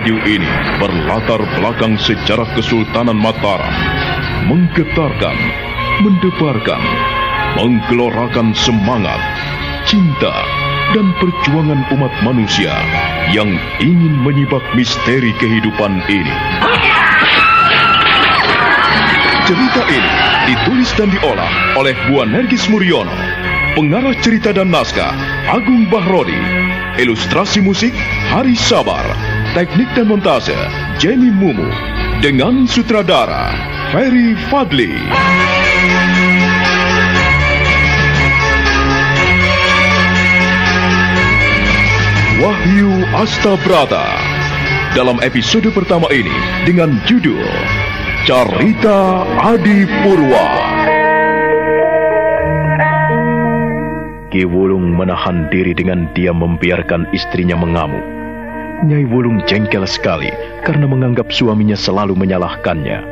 Radio ini berlatar belakang sejarah Kesultanan Mataram, menggetarkan, mendebarkan, menggelorakan semangat, cinta, dan perjuangan umat manusia yang ingin menyibak misteri kehidupan ini. Cerita ini ditulis dan diolah oleh Bu Nergis Muriono, pengarah cerita dan naskah Agung Bahrodi, ilustrasi musik Hari Sabar, teknik dan montase Jenny Mumu, dengan sutradara Ferry Fadli. Wahyu Astabrata dalam episode pertama ini dengan judul Carita Adi Purwa. Ki Wulung menahan diri dengan diam membiarkan istrinya mengamuk. Nyai Wulung jengkel sekali karena menganggap suaminya selalu menyalahkannya.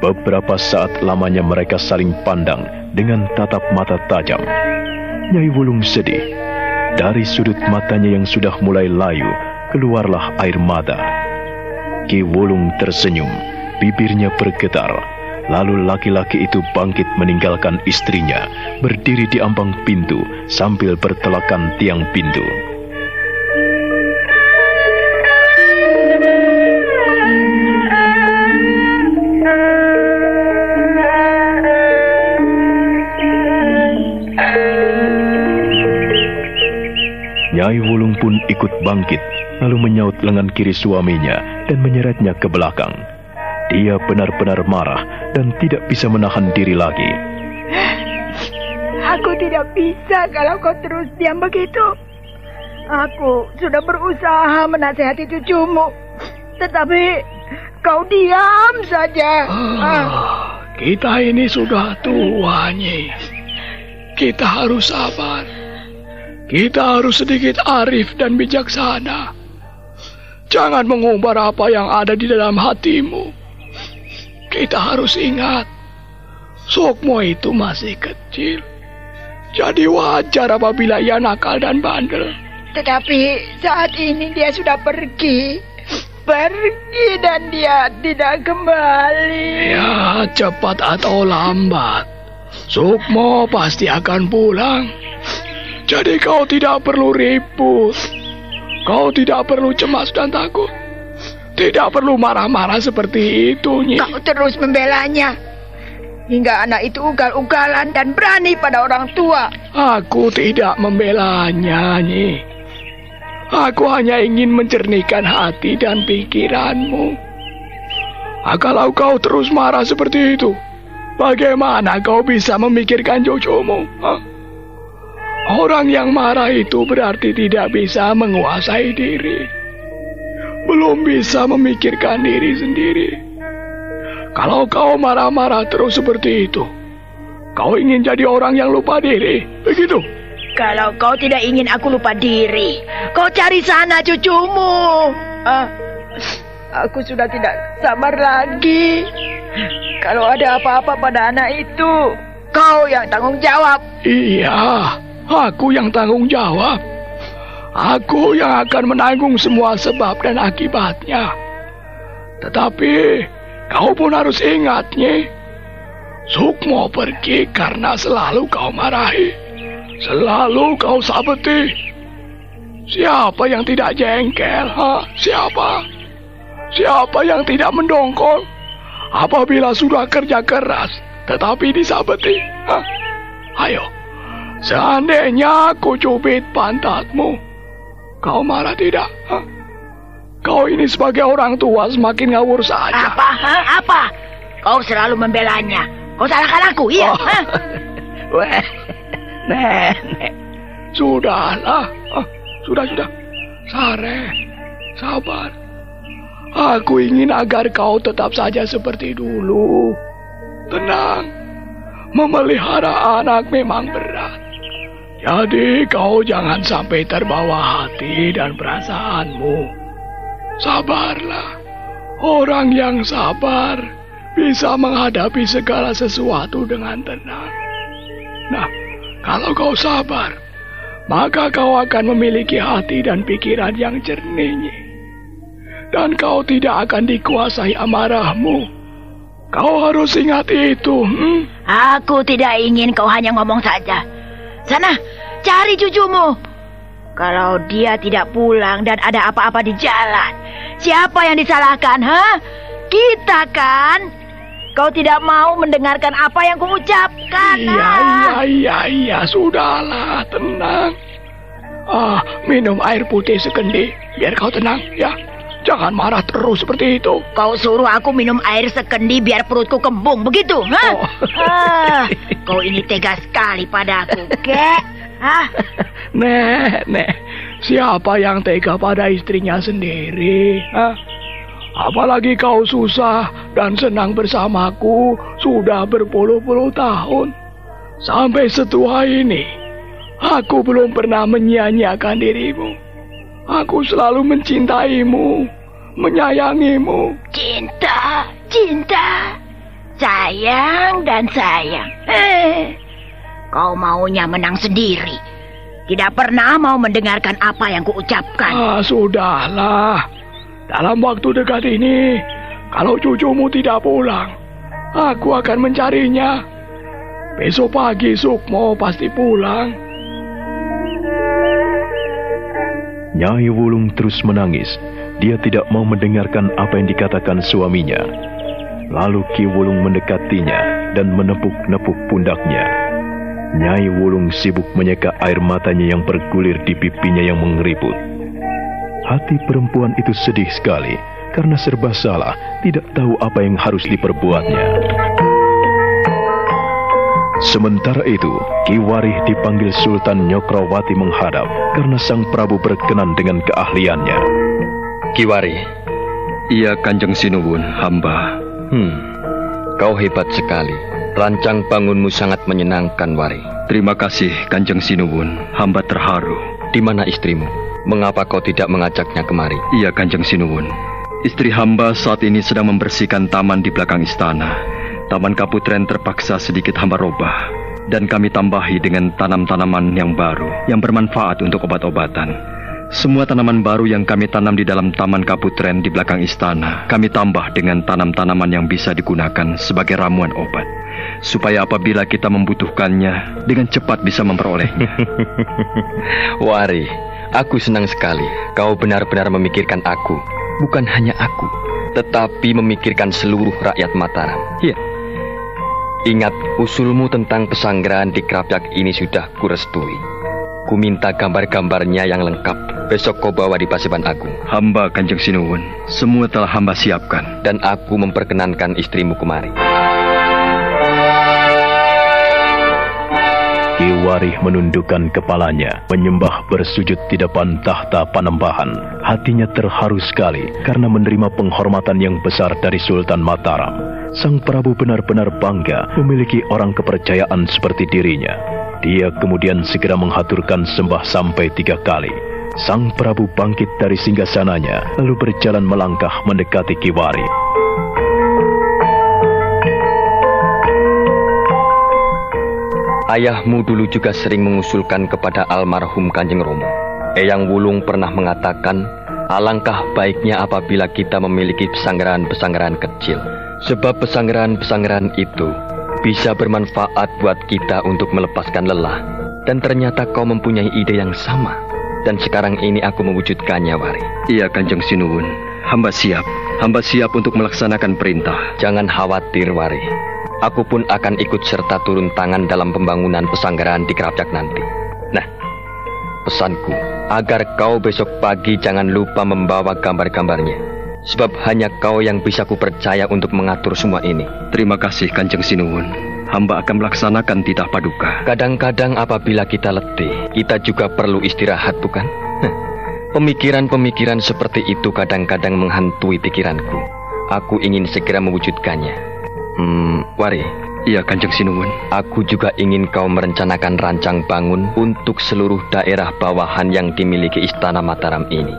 Beberapa saat lamanya mereka saling pandang dengan tatap mata tajam. Nyai Wulung sedih dari sudut matanya yang sudah mulai layu, keluarlah air mata. Ki Wulung tersenyum, bibirnya bergetar. Lalu laki-laki itu bangkit meninggalkan istrinya, berdiri di ambang pintu sambil bertelakan tiang pintu. Ikut bangkit, lalu menyaut lengan kiri suaminya dan menyeretnya ke belakang. Dia benar-benar marah dan tidak bisa menahan diri lagi. Aku tidak bisa kalau kau terus diam begitu. Aku sudah berusaha menasehati cucumu, tetapi kau diam saja. Ah, kita ini sudah tua, Nyi. Kita harus sabar. Kita harus sedikit arif dan bijaksana. Jangan mengumbar apa yang ada di dalam hatimu. Kita harus ingat, Sukmo itu masih kecil. Jadi wajar apabila ia nakal dan bandel. Tetapi saat ini dia sudah pergi. Pergi dan dia tidak kembali. Ya, cepat atau lambat. Sukmo pasti akan pulang. Jadi kau tidak perlu ribut. Kau tidak perlu cemas dan takut. Tidak perlu marah-marah seperti itu, Nyi. Kau terus membelanya. Hingga anak itu ugal-ugalan dan berani pada orang tua. Aku tidak membelanya, Nyi. Aku hanya ingin mencernihkan hati dan pikiranmu. Ah, kalau kau terus marah seperti itu, bagaimana kau bisa memikirkan cucumu? Hah? Orang yang marah itu berarti tidak bisa menguasai diri. Belum bisa memikirkan diri sendiri. Kalau kau marah-marah terus seperti itu, kau ingin jadi orang yang lupa diri, begitu? Kalau kau tidak ingin aku lupa diri, kau cari sana cucumu. Ah, aku sudah tidak sabar lagi. Kalau ada apa-apa pada anak itu, kau yang tanggung jawab. Iya, Aku yang tanggung jawab. Aku yang akan menanggung semua sebab dan akibatnya. Tetapi kau pun harus ingat, Nyi. Sukmo pergi karena selalu kau marahi. Selalu kau sabeti. Siapa yang tidak jengkel? Ha? Siapa? Siapa yang tidak mendongkol? Apabila sudah kerja keras, tetapi disabeti. Ha? Ayo, Seandainya aku cubit pantatmu, kau marah tidak? Hah? Kau ini sebagai orang tua semakin ngawur saja. Apa? Ha? Apa? Kau selalu membelanya. Kau salahkan aku, iya? Oh. Weh, nenek. Sudahlah. Ah, sudah, sudah. Sare, sabar. Aku ingin agar kau tetap saja seperti dulu. Tenang. Memelihara anak memang berat. Jadi kau jangan sampai terbawa hati dan perasaanmu. Sabarlah. Orang yang sabar bisa menghadapi segala sesuatu dengan tenang. Nah, kalau kau sabar, maka kau akan memiliki hati dan pikiran yang jernih. Dan kau tidak akan dikuasai amarahmu. Kau harus ingat itu. Hmm? Aku tidak ingin kau hanya ngomong saja. Sana, cari cucumu. Kalau dia tidak pulang dan ada apa-apa di jalan, siapa yang disalahkan, ha? Kita kan? Kau tidak mau mendengarkan apa yang kuucapkan. Iya, iya, iya, iya, sudahlah, tenang. Ah, minum air putih sekendi, biar kau tenang, ya. Jangan marah terus seperti itu. Kau suruh aku minum air sekendi biar perutku kembung, begitu? Ha? Oh. Ah, kau ini tega sekali padaku, kek. Hah? Nek, nek, siapa yang tega pada istrinya sendiri? Hah? Apalagi kau susah dan senang bersamaku sudah berpuluh-puluh tahun. Sampai setua ini, aku belum pernah menyia-nyiakan dirimu. Aku selalu mencintaimu, menyayangimu. Cinta, cinta, sayang dan sayang. Eh, Kau maunya menang sendiri. Tidak pernah mau mendengarkan apa yang kuucapkan. Ah, sudahlah. Dalam waktu dekat ini, kalau cucumu tidak pulang, aku akan mencarinya. Besok pagi Sukmo pasti pulang. Nyai Wulung terus menangis. Dia tidak mau mendengarkan apa yang dikatakan suaminya. Lalu Ki Wulung mendekatinya dan menepuk-nepuk pundaknya. Nyai Wulung sibuk menyeka air matanya yang bergulir di pipinya yang mengeriput. Hati perempuan itu sedih sekali karena serba salah, tidak tahu apa yang harus diperbuatnya. Sementara itu, Ki Warih dipanggil Sultan Nyokrawati menghadap karena Sang Prabu berkenan dengan keahliannya. Ki Warih, iya Kanjeng Sinuwun, hamba. Hmm, kau hebat sekali. Rancang bangunmu sangat menyenangkan, Wari. Terima kasih, Kanjeng Sinuwun. Hamba terharu. Di mana istrimu? Mengapa kau tidak mengajaknya kemari? Iya, Kanjeng Sinuwun. Istri hamba saat ini sedang membersihkan taman di belakang istana. Taman Kaputren terpaksa sedikit hamba robah. Dan kami tambahi dengan tanam-tanaman yang baru yang bermanfaat untuk obat-obatan. Semua tanaman baru yang kami tanam di dalam Taman Kaputren di belakang istana, kami tambah dengan tanam-tanaman yang bisa digunakan sebagai ramuan obat supaya apabila kita membutuhkannya dengan cepat bisa memperolehnya. Wari, aku senang sekali kau benar-benar memikirkan aku, bukan hanya aku, tetapi memikirkan seluruh rakyat Mataram. Ya. Ingat, usulmu tentang pesanggrahan di Kerapyak ini sudah kurestui. Ku minta gambar-gambarnya yang lengkap. Besok kau bawa di Pasiban Agung. Hamba Kanjeng Sinuwun, semua telah hamba siapkan. Dan aku memperkenankan istrimu kemari. Ki Warih menundukkan kepalanya, menyembah bersujud di depan tahta panembahan. Hatinya terharu sekali karena menerima penghormatan yang besar dari Sultan Mataram. Sang Prabu benar-benar bangga memiliki orang kepercayaan seperti dirinya. Dia kemudian segera menghaturkan sembah sampai tiga kali. Sang Prabu bangkit dari singgasananya, lalu berjalan melangkah mendekati Ki Ayahmu dulu juga sering mengusulkan kepada almarhum Kanjeng Romo. Eyang Wulung pernah mengatakan, alangkah baiknya apabila kita memiliki pesanggaran-pesanggaran kecil. Sebab pesanggaran-pesanggaran itu bisa bermanfaat buat kita untuk melepaskan lelah. Dan ternyata kau mempunyai ide yang sama. Dan sekarang ini aku mewujudkannya, Wari. Iya, Kanjeng Sinuwun. Hamba siap. Hamba siap untuk melaksanakan perintah. Jangan khawatir, Wari. Aku pun akan ikut serta turun tangan dalam pembangunan pesanggaran di Kerapjak nanti. Nah, pesanku, agar kau besok pagi jangan lupa membawa gambar-gambarnya. Sebab hanya kau yang bisa kupercaya untuk mengatur semua ini. Terima kasih Kanjeng Sinuwun. Hamba akan melaksanakan titah paduka. Kadang-kadang apabila kita letih, kita juga perlu istirahat, bukan? Pemikiran-pemikiran seperti itu kadang-kadang menghantui pikiranku. Aku ingin segera mewujudkannya. Hmm, Wari, Iya, Kanjeng Sinuwun. Aku juga ingin kau merencanakan rancang bangun untuk seluruh daerah bawahan yang dimiliki Istana Mataram ini.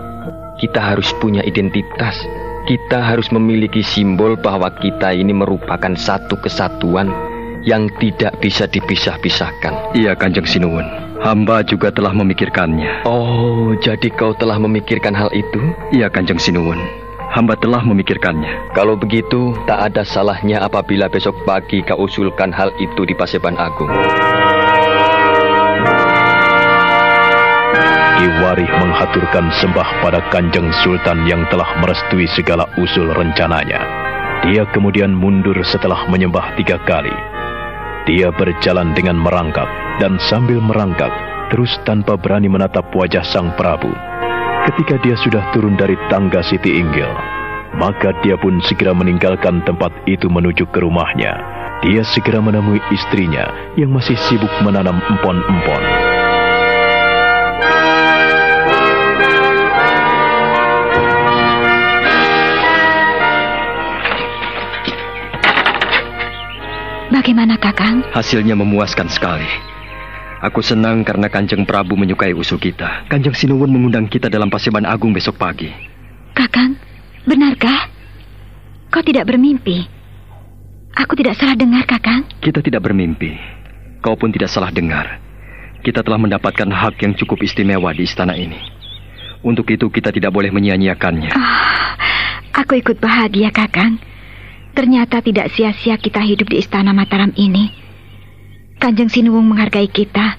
Kita harus punya identitas. Kita harus memiliki simbol bahwa kita ini merupakan satu kesatuan yang tidak bisa dipisah-pisahkan. Iya, Kanjeng Sinuwun. Hamba juga telah memikirkannya. Oh, jadi kau telah memikirkan hal itu? Iya, Kanjeng Sinuwun. Hamba telah memikirkannya. Kalau begitu, tak ada salahnya apabila besok pagi kau usulkan hal itu di Paseban Agung. Ki Warih menghaturkan sembah pada Kanjeng Sultan yang telah merestui segala usul rencananya. Dia kemudian mundur setelah menyembah tiga kali. Dia berjalan dengan merangkak dan sambil merangkak terus tanpa berani menatap wajah sang Prabu. Ketika dia sudah turun dari tangga Siti Inggil, maka dia pun segera meninggalkan tempat itu menuju ke rumahnya. Dia segera menemui istrinya yang masih sibuk menanam empon-empon. Bagaimana Kakang? Hasilnya memuaskan sekali. Aku senang karena Kanjeng Prabu menyukai usul kita. Kanjeng Sinuwun mengundang kita dalam Paseban Agung besok pagi. Kakang, benarkah? Kau tidak bermimpi? Aku tidak salah dengar, Kakang. Kita tidak bermimpi. Kau pun tidak salah dengar. Kita telah mendapatkan hak yang cukup istimewa di istana ini. Untuk itu kita tidak boleh menyia-nyiakannya. Oh, aku ikut bahagia, Kakang. Ternyata tidak sia-sia kita hidup di istana Mataram ini. Kanjeng Sinuwung menghargai kita.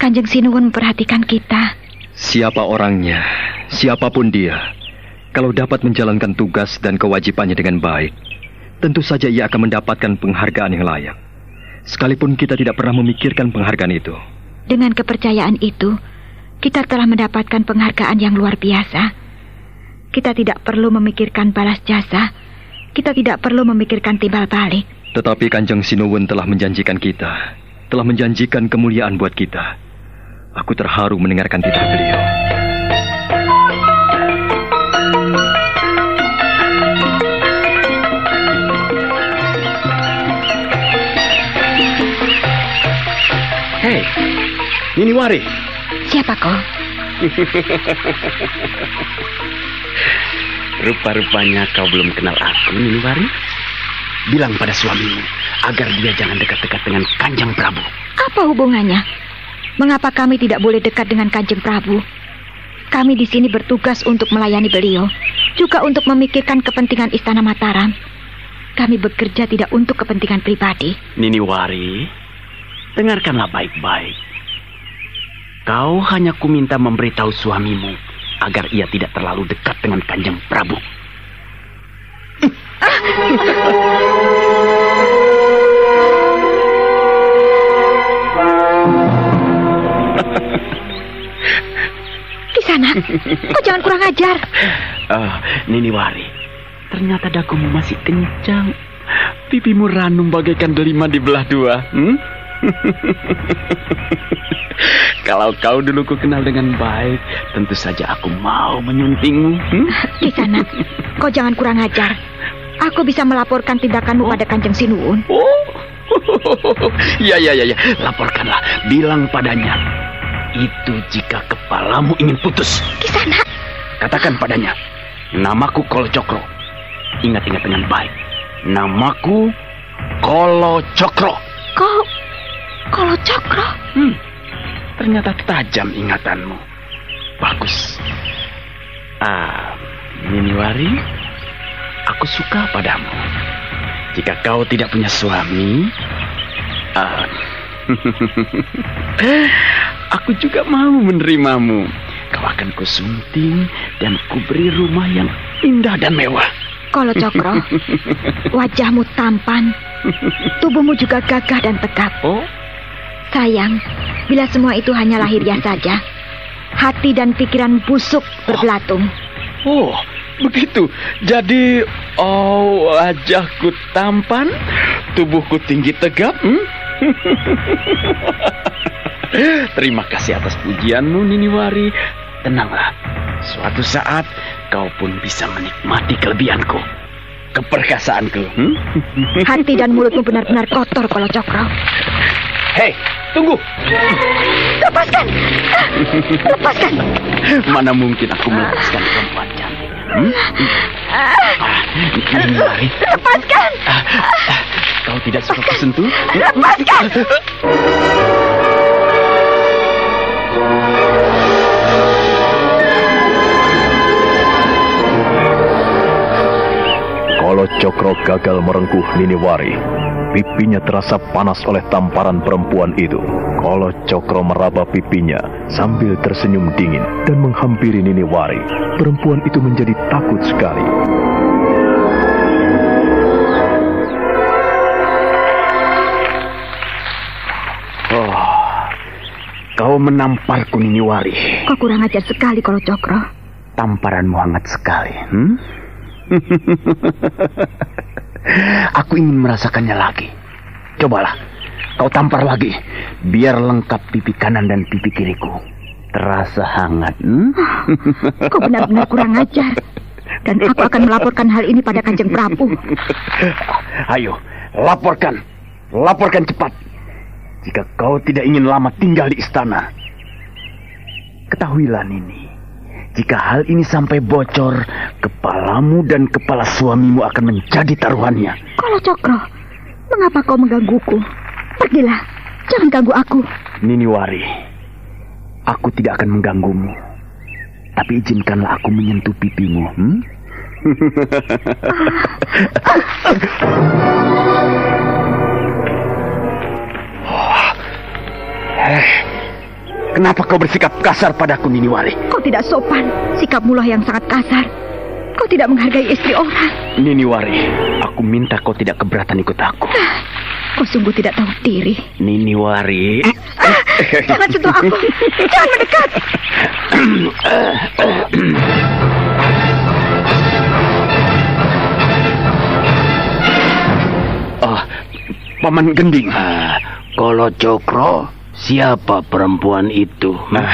Kanjeng Sinuwun memperhatikan kita. Siapa orangnya, siapa pun dia, kalau dapat menjalankan tugas dan kewajibannya dengan baik, tentu saja ia akan mendapatkan penghargaan yang layak. Sekalipun kita tidak pernah memikirkan penghargaan itu. Dengan kepercayaan itu, kita telah mendapatkan penghargaan yang luar biasa. Kita tidak perlu memikirkan balas jasa. Kita tidak perlu memikirkan timbal balik. Tetapi Kanjeng Sinuwun telah menjanjikan kita, telah menjanjikan kemuliaan buat kita. Aku terharu mendengarkan titah beliau. Hei, Nini Wari. Siapa kau? Rupa-rupanya kau belum kenal aku, Nini Wari. Bilang pada suamimu agar dia jangan dekat-dekat dengan Kanjeng Prabu. Apa hubungannya? Mengapa kami tidak boleh dekat dengan Kanjeng Prabu? Kami di sini bertugas untuk melayani beliau, juga untuk memikirkan kepentingan Istana Mataram. Kami bekerja tidak untuk kepentingan pribadi. Nini Wari, dengarkanlah baik-baik. Kau hanya kuminta memberitahu suamimu agar ia tidak terlalu dekat dengan Kanjeng Prabu. Kisana, kau jangan kurang ajar. Oh, Nini Wari, ternyata dagumu masih kencang. Pipimu ranum bagaikan delima di belah dua. Hmm? Kalau kau dulu ku kenal dengan baik, tentu saja aku mau menyuntingmu. Hmm? Kisana, kau jangan kurang ajar. Aku bisa melaporkan tindakanmu pada Kanjeng Sinuun. Oh, ya ya ya ya, laporkanlah. Bilang padanya. Itu jika kepalamu ingin putus. Kisana, Katakan padanya, namaku Kolo Cokro. Ingat-ingat dengan baik. Namaku Kolo Cokro. kau... Kalau Cokro, Hmm, ternyata tajam ingatanmu. Bagus. Ah, Miniwari, aku suka padamu. Jika kau tidak punya suami, ah, aku juga mau menerimamu. Kau akan kusunting dan kuberi rumah yang indah dan mewah. Kalau Cokro, wajahmu tampan, tubuhmu juga gagah dan tegap. Oh, Sayang, bila semua itu hanya lahiriah saja, hati dan pikiran busuk berbelatung. Oh, begitu. Jadi, oh, wajahku tampan, tubuhku tinggi tegap. Hmm? Terima kasih atas pujianmu, Niniwari. Tenanglah, suatu saat kau pun bisa menikmati kelebihanku. keperkasaanku. Hmm? Hati dan mulutmu benar-benar kotor kalau Cokro. Hei, tunggu. Lepaskan! Lepaskan! Mana mungkin aku melepaskan perempuan. Hmm? Mari. Lepaskan! Kau tidak suka kusentuh? Lepaskan! Kalau Cokro gagal merengkuh Niniwari, pipinya terasa panas oleh tamparan perempuan itu. Kalau Cokro meraba pipinya sambil tersenyum dingin dan menghampiri Niniwari, perempuan itu menjadi takut sekali. Oh, kau menamparku Niniwari. Kau kurang ajar sekali kalau Cokro. Tamparanmu hangat sekali. Hmm? Aku ingin merasakannya lagi. Cobalah, kau tampar lagi, biar lengkap pipi kanan dan pipi kiriku. Terasa hangat. Hmm? Kau benar-benar kurang ajar. Dan aku akan melaporkan hal ini pada Kanjeng Prabu. Ayo, laporkan. Laporkan cepat. Jika kau tidak ingin lama tinggal di istana. Ketahuilah Nini. Jika hal ini sampai bocor, kepalamu dan kepala suamimu akan menjadi taruhannya. Kalau Cokro, mengapa kau menggangguku? Pergilah, jangan ganggu aku. Niniwari, aku tidak akan mengganggumu. Tapi izinkanlah aku menyentuh pipimu. Hmm? Eh, Kenapa kau bersikap kasar padaku, Niniwari? Kau tidak sopan. Sikapmu lah yang sangat kasar. Kau tidak menghargai istri orang. Niniwari, aku minta kau tidak keberatan ikut aku. Kau sungguh tidak tahu diri. Niniwari. Jangan sentuh aku. Jangan mendekat. Oh, Paman Gending. Ah, Kalau Cokro, siapa perempuan itu? Nah,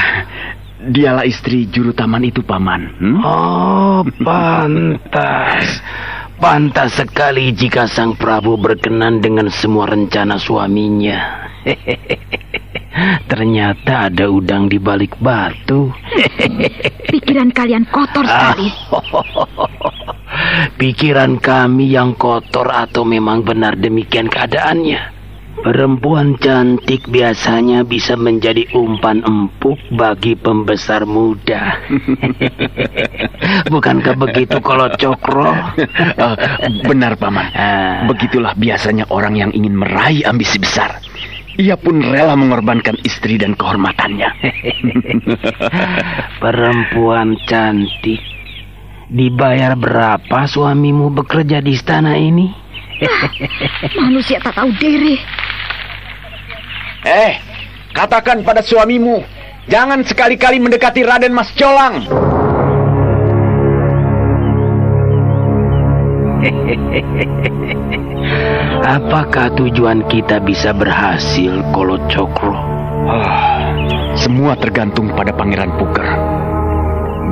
dialah istri juru taman itu, Paman. Hmm? Oh, pantas. Pantas sekali jika Sang Prabu berkenan dengan semua rencana suaminya. Ternyata ada udang di balik batu. Pikiran kalian kotor sekali. Pikiran kami yang kotor atau memang benar demikian keadaannya? Perempuan cantik biasanya bisa menjadi umpan empuk bagi pembesar muda. Bukankah begitu kalau Cokro? Uh, benar, Paman. Ah. Begitulah biasanya orang yang ingin meraih ambisi besar. Ia pun rela mengorbankan istri dan kehormatannya. Perempuan cantik. Dibayar berapa suamimu bekerja di istana ini? Manusia tak tahu diri. Eh, katakan pada suamimu, jangan sekali-kali mendekati Raden Mas Colang. Apakah tujuan kita bisa berhasil, Kolo Cokro? Ah, semua tergantung pada Pangeran Puker.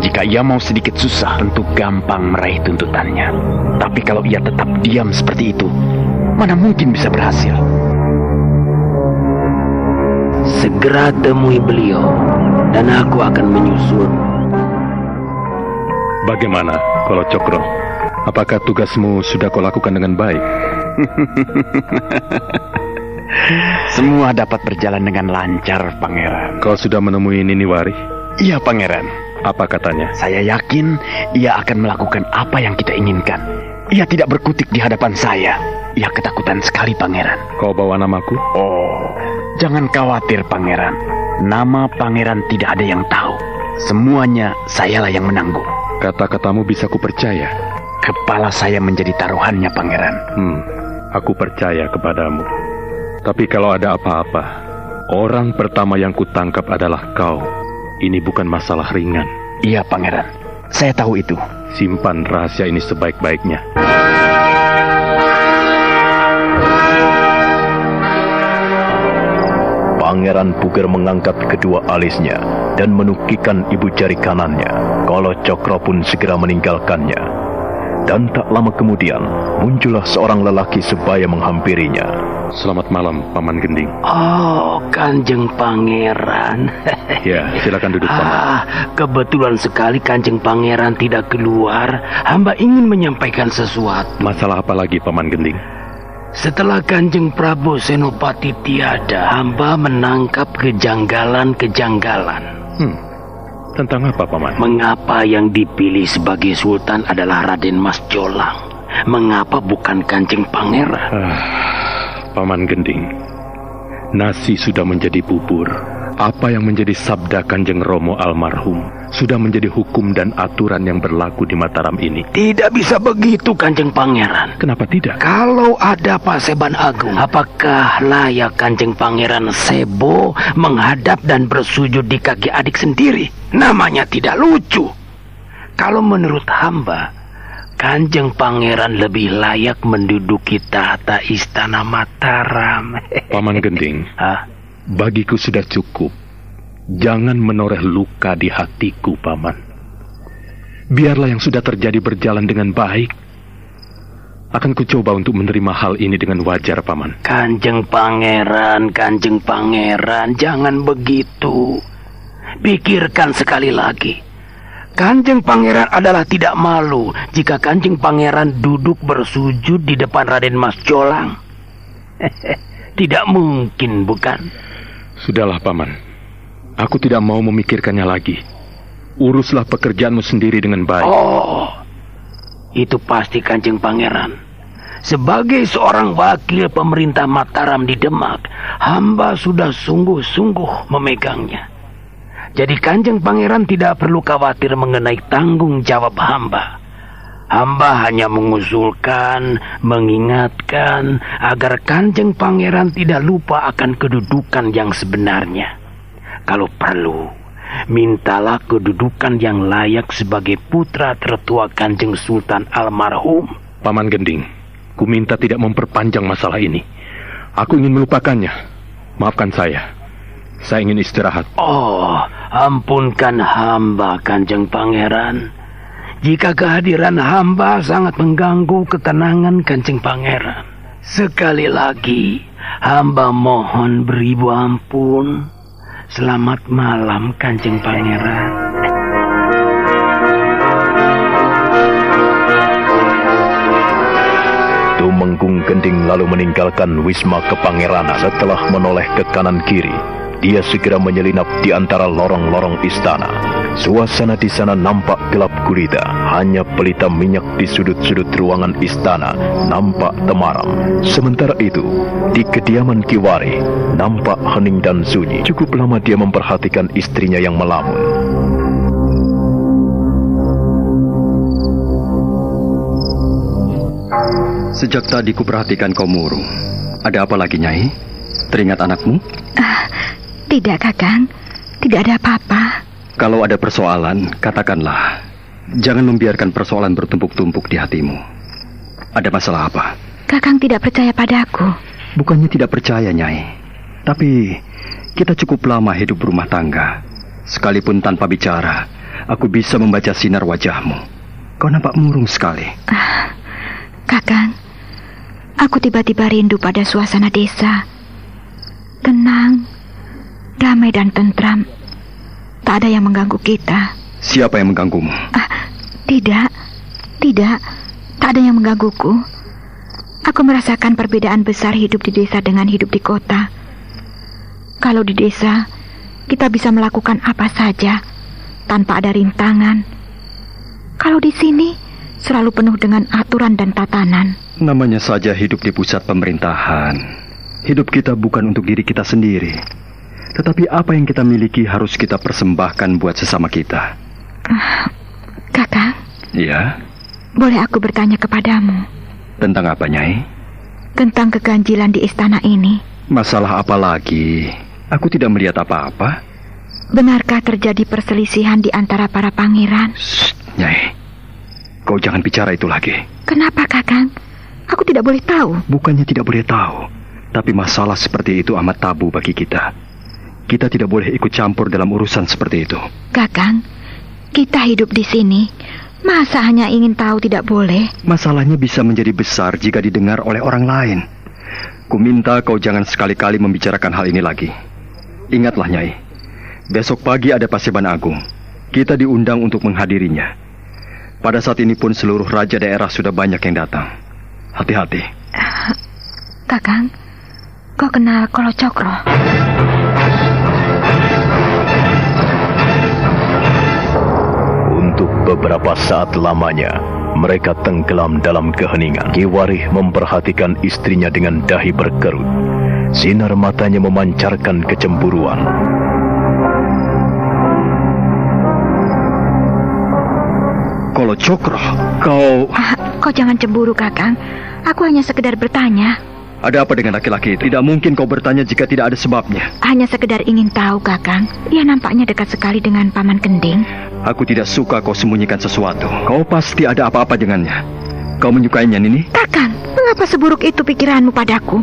Jika ia mau sedikit susah, tentu gampang meraih tuntutannya. Tapi kalau ia tetap diam seperti itu, mana mungkin bisa berhasil? Segera temui beliau, dan aku akan menyusul. Bagaimana, kalau Cokro? Apakah tugasmu sudah kau lakukan dengan baik? Semua dapat berjalan dengan lancar, Pangeran. Kau sudah menemui Niniwari? Iya, Pangeran. Apa katanya? Saya yakin ia akan melakukan apa yang kita inginkan. Ia tidak berkutik di hadapan saya. Ia ketakutan sekali, Pangeran. Kau bawa namaku? Oh, jangan khawatir, Pangeran. Nama Pangeran tidak ada yang tahu. Semuanya sayalah yang menanggung. Kata-katamu bisa kupercaya. Kepala saya menjadi taruhannya, Pangeran. Hmm, aku percaya kepadamu. Tapi kalau ada apa-apa, orang pertama yang kutangkap adalah kau. Ini bukan masalah ringan. Iya, Pangeran. Saya tahu itu. Simpan rahasia ini sebaik-baiknya. Pangeran Puger mengangkat kedua alisnya dan menukikan ibu jari kanannya. Kalau Cokro pun segera meninggalkannya. Dan tak lama kemudian, muncullah seorang lelaki sebaya menghampirinya. Selamat malam, Paman Gending. Oh, Kanjeng Pangeran. ya, silakan duduk, Paman. Ah, kebetulan sekali Kanjeng Pangeran tidak keluar. Hamba ingin menyampaikan sesuatu. Masalah apa lagi, Paman Gending? Setelah Kanjeng Prabu Senopati tiada, hamba menangkap kejanggalan-kejanggalan. Hmm, tentang apa, Paman? Mengapa yang dipilih sebagai sultan adalah Raden Mas Jolang? Mengapa bukan Kanjeng Pangeran? Ah, Paman Gending, nasi sudah menjadi bubur. Apa yang menjadi sabda Kanjeng Romo almarhum sudah menjadi hukum dan aturan yang berlaku di Mataram ini. Tidak bisa begitu Kanjeng Pangeran. Kenapa tidak? Kalau ada Pak Seban Agung, apakah layak Kanjeng Pangeran Sebo menghadap dan bersujud di kaki adik sendiri? Namanya tidak lucu. Kalau menurut hamba, Kanjeng Pangeran lebih layak menduduki tahta istana Mataram. Paman Gending, Hah? bagiku sudah cukup. Jangan menoreh luka di hatiku, Paman. Biarlah yang sudah terjadi berjalan dengan baik. Akan kucoba untuk menerima hal ini dengan wajar, Paman. Kanjeng Pangeran, Kanjeng Pangeran, jangan begitu. Pikirkan sekali lagi. Kanjeng Pangeran adalah tidak malu jika Kanjeng Pangeran duduk bersujud di depan Raden Mas Jolang. tidak mungkin, bukan? Sudahlah, Paman. Aku tidak mau memikirkannya lagi. Uruslah pekerjaanmu sendiri dengan baik. Oh, itu pasti Kanjeng Pangeran. Sebagai seorang wakil pemerintah Mataram di Demak, hamba sudah sungguh-sungguh memegangnya. Jadi Kanjeng Pangeran tidak perlu khawatir mengenai tanggung jawab hamba. Hamba hanya mengusulkan, mengingatkan agar Kanjeng Pangeran tidak lupa akan kedudukan yang sebenarnya. Kalau perlu, mintalah kedudukan yang layak sebagai putra tertua Kanjeng Sultan almarhum. Paman Gending, ku minta tidak memperpanjang masalah ini. Aku ingin melupakannya. Maafkan saya. Saya ingin istirahat. Oh, ampunkan hamba Kanjeng Pangeran. Jika kehadiran hamba sangat mengganggu ketenangan Kanjeng Pangeran. Sekali lagi, hamba mohon beribu ampun. Selamat malam, Kanjeng Pangeran. Tumenggung Gending lalu meninggalkan Wisma Kepangeranan setelah menoleh ke kanan kiri. Dia segera menyelinap di antara lorong-lorong istana. Suasana di sana nampak gelap gulita. Hanya pelita minyak di sudut-sudut ruangan istana nampak temaram. Sementara itu, di kediaman Kiwari nampak hening dan sunyi. Cukup lama dia memperhatikan istrinya yang melamun. Sejak tadi kuperhatikan kau murung. Ada apa lagi, Nyai? Teringat anakmu? Ah, tidak, Kakang. Tidak ada apa-apa. Kalau ada persoalan, katakanlah. Jangan membiarkan persoalan bertumpuk-tumpuk di hatimu. Ada masalah apa? Kakang tidak percaya padaku. Bukannya tidak percaya, Nyai. Tapi kita cukup lama hidup berumah tangga. Sekalipun tanpa bicara, aku bisa membaca sinar wajahmu. Kau nampak murung sekali. Ah, Kakang, aku tiba-tiba rindu pada suasana desa. Tenang, damai dan tentram. Tak ada yang mengganggu kita. Siapa yang mengganggumu? Ah, tidak, tidak, tak ada yang menggangguku. Aku merasakan perbedaan besar hidup di desa dengan hidup di kota. Kalau di desa, kita bisa melakukan apa saja tanpa ada rintangan. Kalau di sini, selalu penuh dengan aturan dan tatanan. Namanya saja hidup di pusat pemerintahan. Hidup kita bukan untuk diri kita sendiri. Tetapi apa yang kita miliki harus kita persembahkan buat sesama kita. Uh, kakak? Iya? Boleh aku bertanya kepadamu? Tentang apa, Nyai? Tentang keganjilan di istana ini. Masalah apa lagi? Aku tidak melihat apa-apa. Benarkah terjadi perselisihan di antara para pangeran? Shh, Nyai. Kau jangan bicara itu lagi. Kenapa, Kakang? Aku tidak boleh tahu. Bukannya tidak boleh tahu. Tapi masalah seperti itu amat tabu bagi kita. Kita tidak boleh ikut campur dalam urusan seperti itu. Kakang, kita hidup di sini Masa hanya ingin tahu tidak boleh? Masalahnya bisa menjadi besar jika didengar oleh orang lain. Ku minta kau jangan sekali-kali membicarakan hal ini lagi. Ingatlah, Nyai. Besok pagi ada Paseban Agung. Kita diundang untuk menghadirinya. Pada saat ini pun seluruh raja daerah sudah banyak yang datang. Hati-hati. Kakang, kau kenal Kolo Cokro? Untuk beberapa saat lamanya, mereka tenggelam dalam keheningan. Kiwarih memperhatikan istrinya dengan dahi berkerut. Sinar matanya memancarkan kecemburuan. Kalau Cokro, kau... Ah, kau jangan cemburu, Kakang. Aku hanya sekedar bertanya. Ada apa dengan laki-laki itu? Tidak mungkin kau bertanya jika tidak ada sebabnya. Hanya sekedar ingin tahu, Kakang. Ia nampaknya dekat sekali dengan Paman Kending. Aku tidak suka kau sembunyikan sesuatu. Kau pasti ada apa-apa dengannya. Kau menyukainya, Nini? Kakang, mengapa seburuk itu pikiranmu padaku?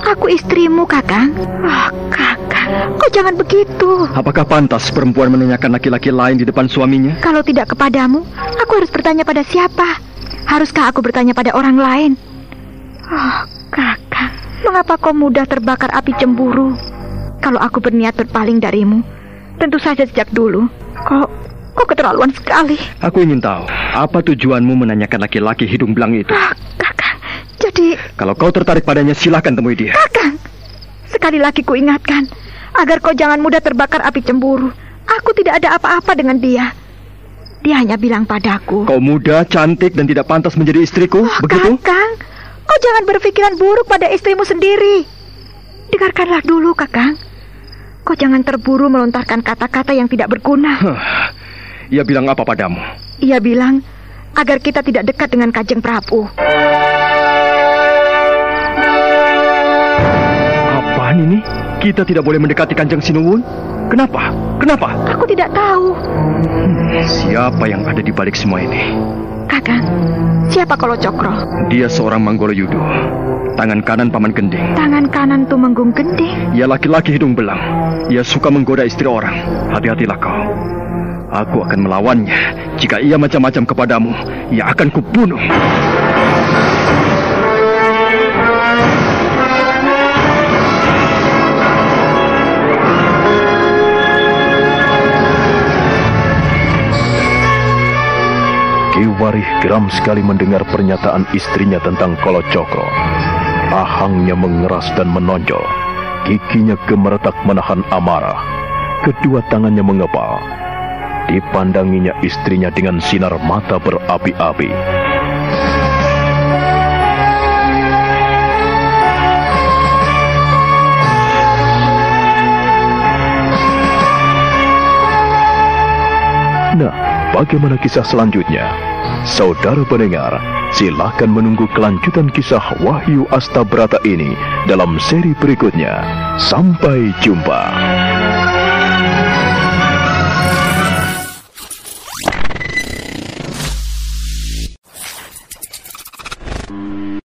Aku istrimu, Kakang. Oh, Kakang, kau jangan begitu. Apakah pantas perempuan menanyakan laki-laki lain di depan suaminya? Kalau tidak kepadamu, aku harus bertanya pada siapa? Haruskah aku bertanya pada orang lain? Oh, Kakang, mengapa kau mudah terbakar api cemburu? Kalau aku berniat berpaling darimu, tentu saja sejak dulu. Kok, kok keterlaluan sekali. Aku ingin tahu, apa tujuanmu menanyakan laki-laki hidung belang itu? Ah, Kakang, jadi... Kalau kau tertarik padanya, silahkan temui dia. Kakang, sekali lagi ku ingatkan, agar kau jangan mudah terbakar api cemburu. Aku tidak ada apa-apa dengan dia. Dia hanya bilang padaku. Kau muda, cantik, dan tidak pantas menjadi istriku, oh, begitu? Kakang, kau jangan berpikiran buruk pada istrimu sendiri. Dengarkanlah dulu, Kakang. Kau jangan terburu melontarkan kata-kata yang tidak berguna. Huh. Ia bilang apa padamu? Ia bilang agar kita tidak dekat dengan Kajeng Prabu. Apaan ini? Kita tidak boleh mendekati Kanjeng Sinuwun? Kenapa? Kenapa? Aku tidak tahu. Hmm, siapa yang ada di balik semua ini? Kakang, siapa Kolo Cokro? Dia seorang Manggolo Yudo. Tangan kanan Paman Gending. Tangan kanan Tumenggung Gending? Ia laki-laki hidung belang. Ia suka menggoda istri orang. Hati-hatilah kau. Aku akan melawannya. Jika ia macam-macam kepadamu, ia akan kubunuh. Kiwarih geram sekali mendengar pernyataan istrinya tentang Kolo Cokro. Ahangnya mengeras dan menonjol. Giginya gemeretak menahan amarah. Kedua tangannya mengepal. Dipandanginya istrinya dengan sinar mata berapi-api. Bagaimana kisah selanjutnya? Saudara pendengar, silakan menunggu kelanjutan kisah Wahyu Astabrata ini dalam seri berikutnya. Sampai jumpa.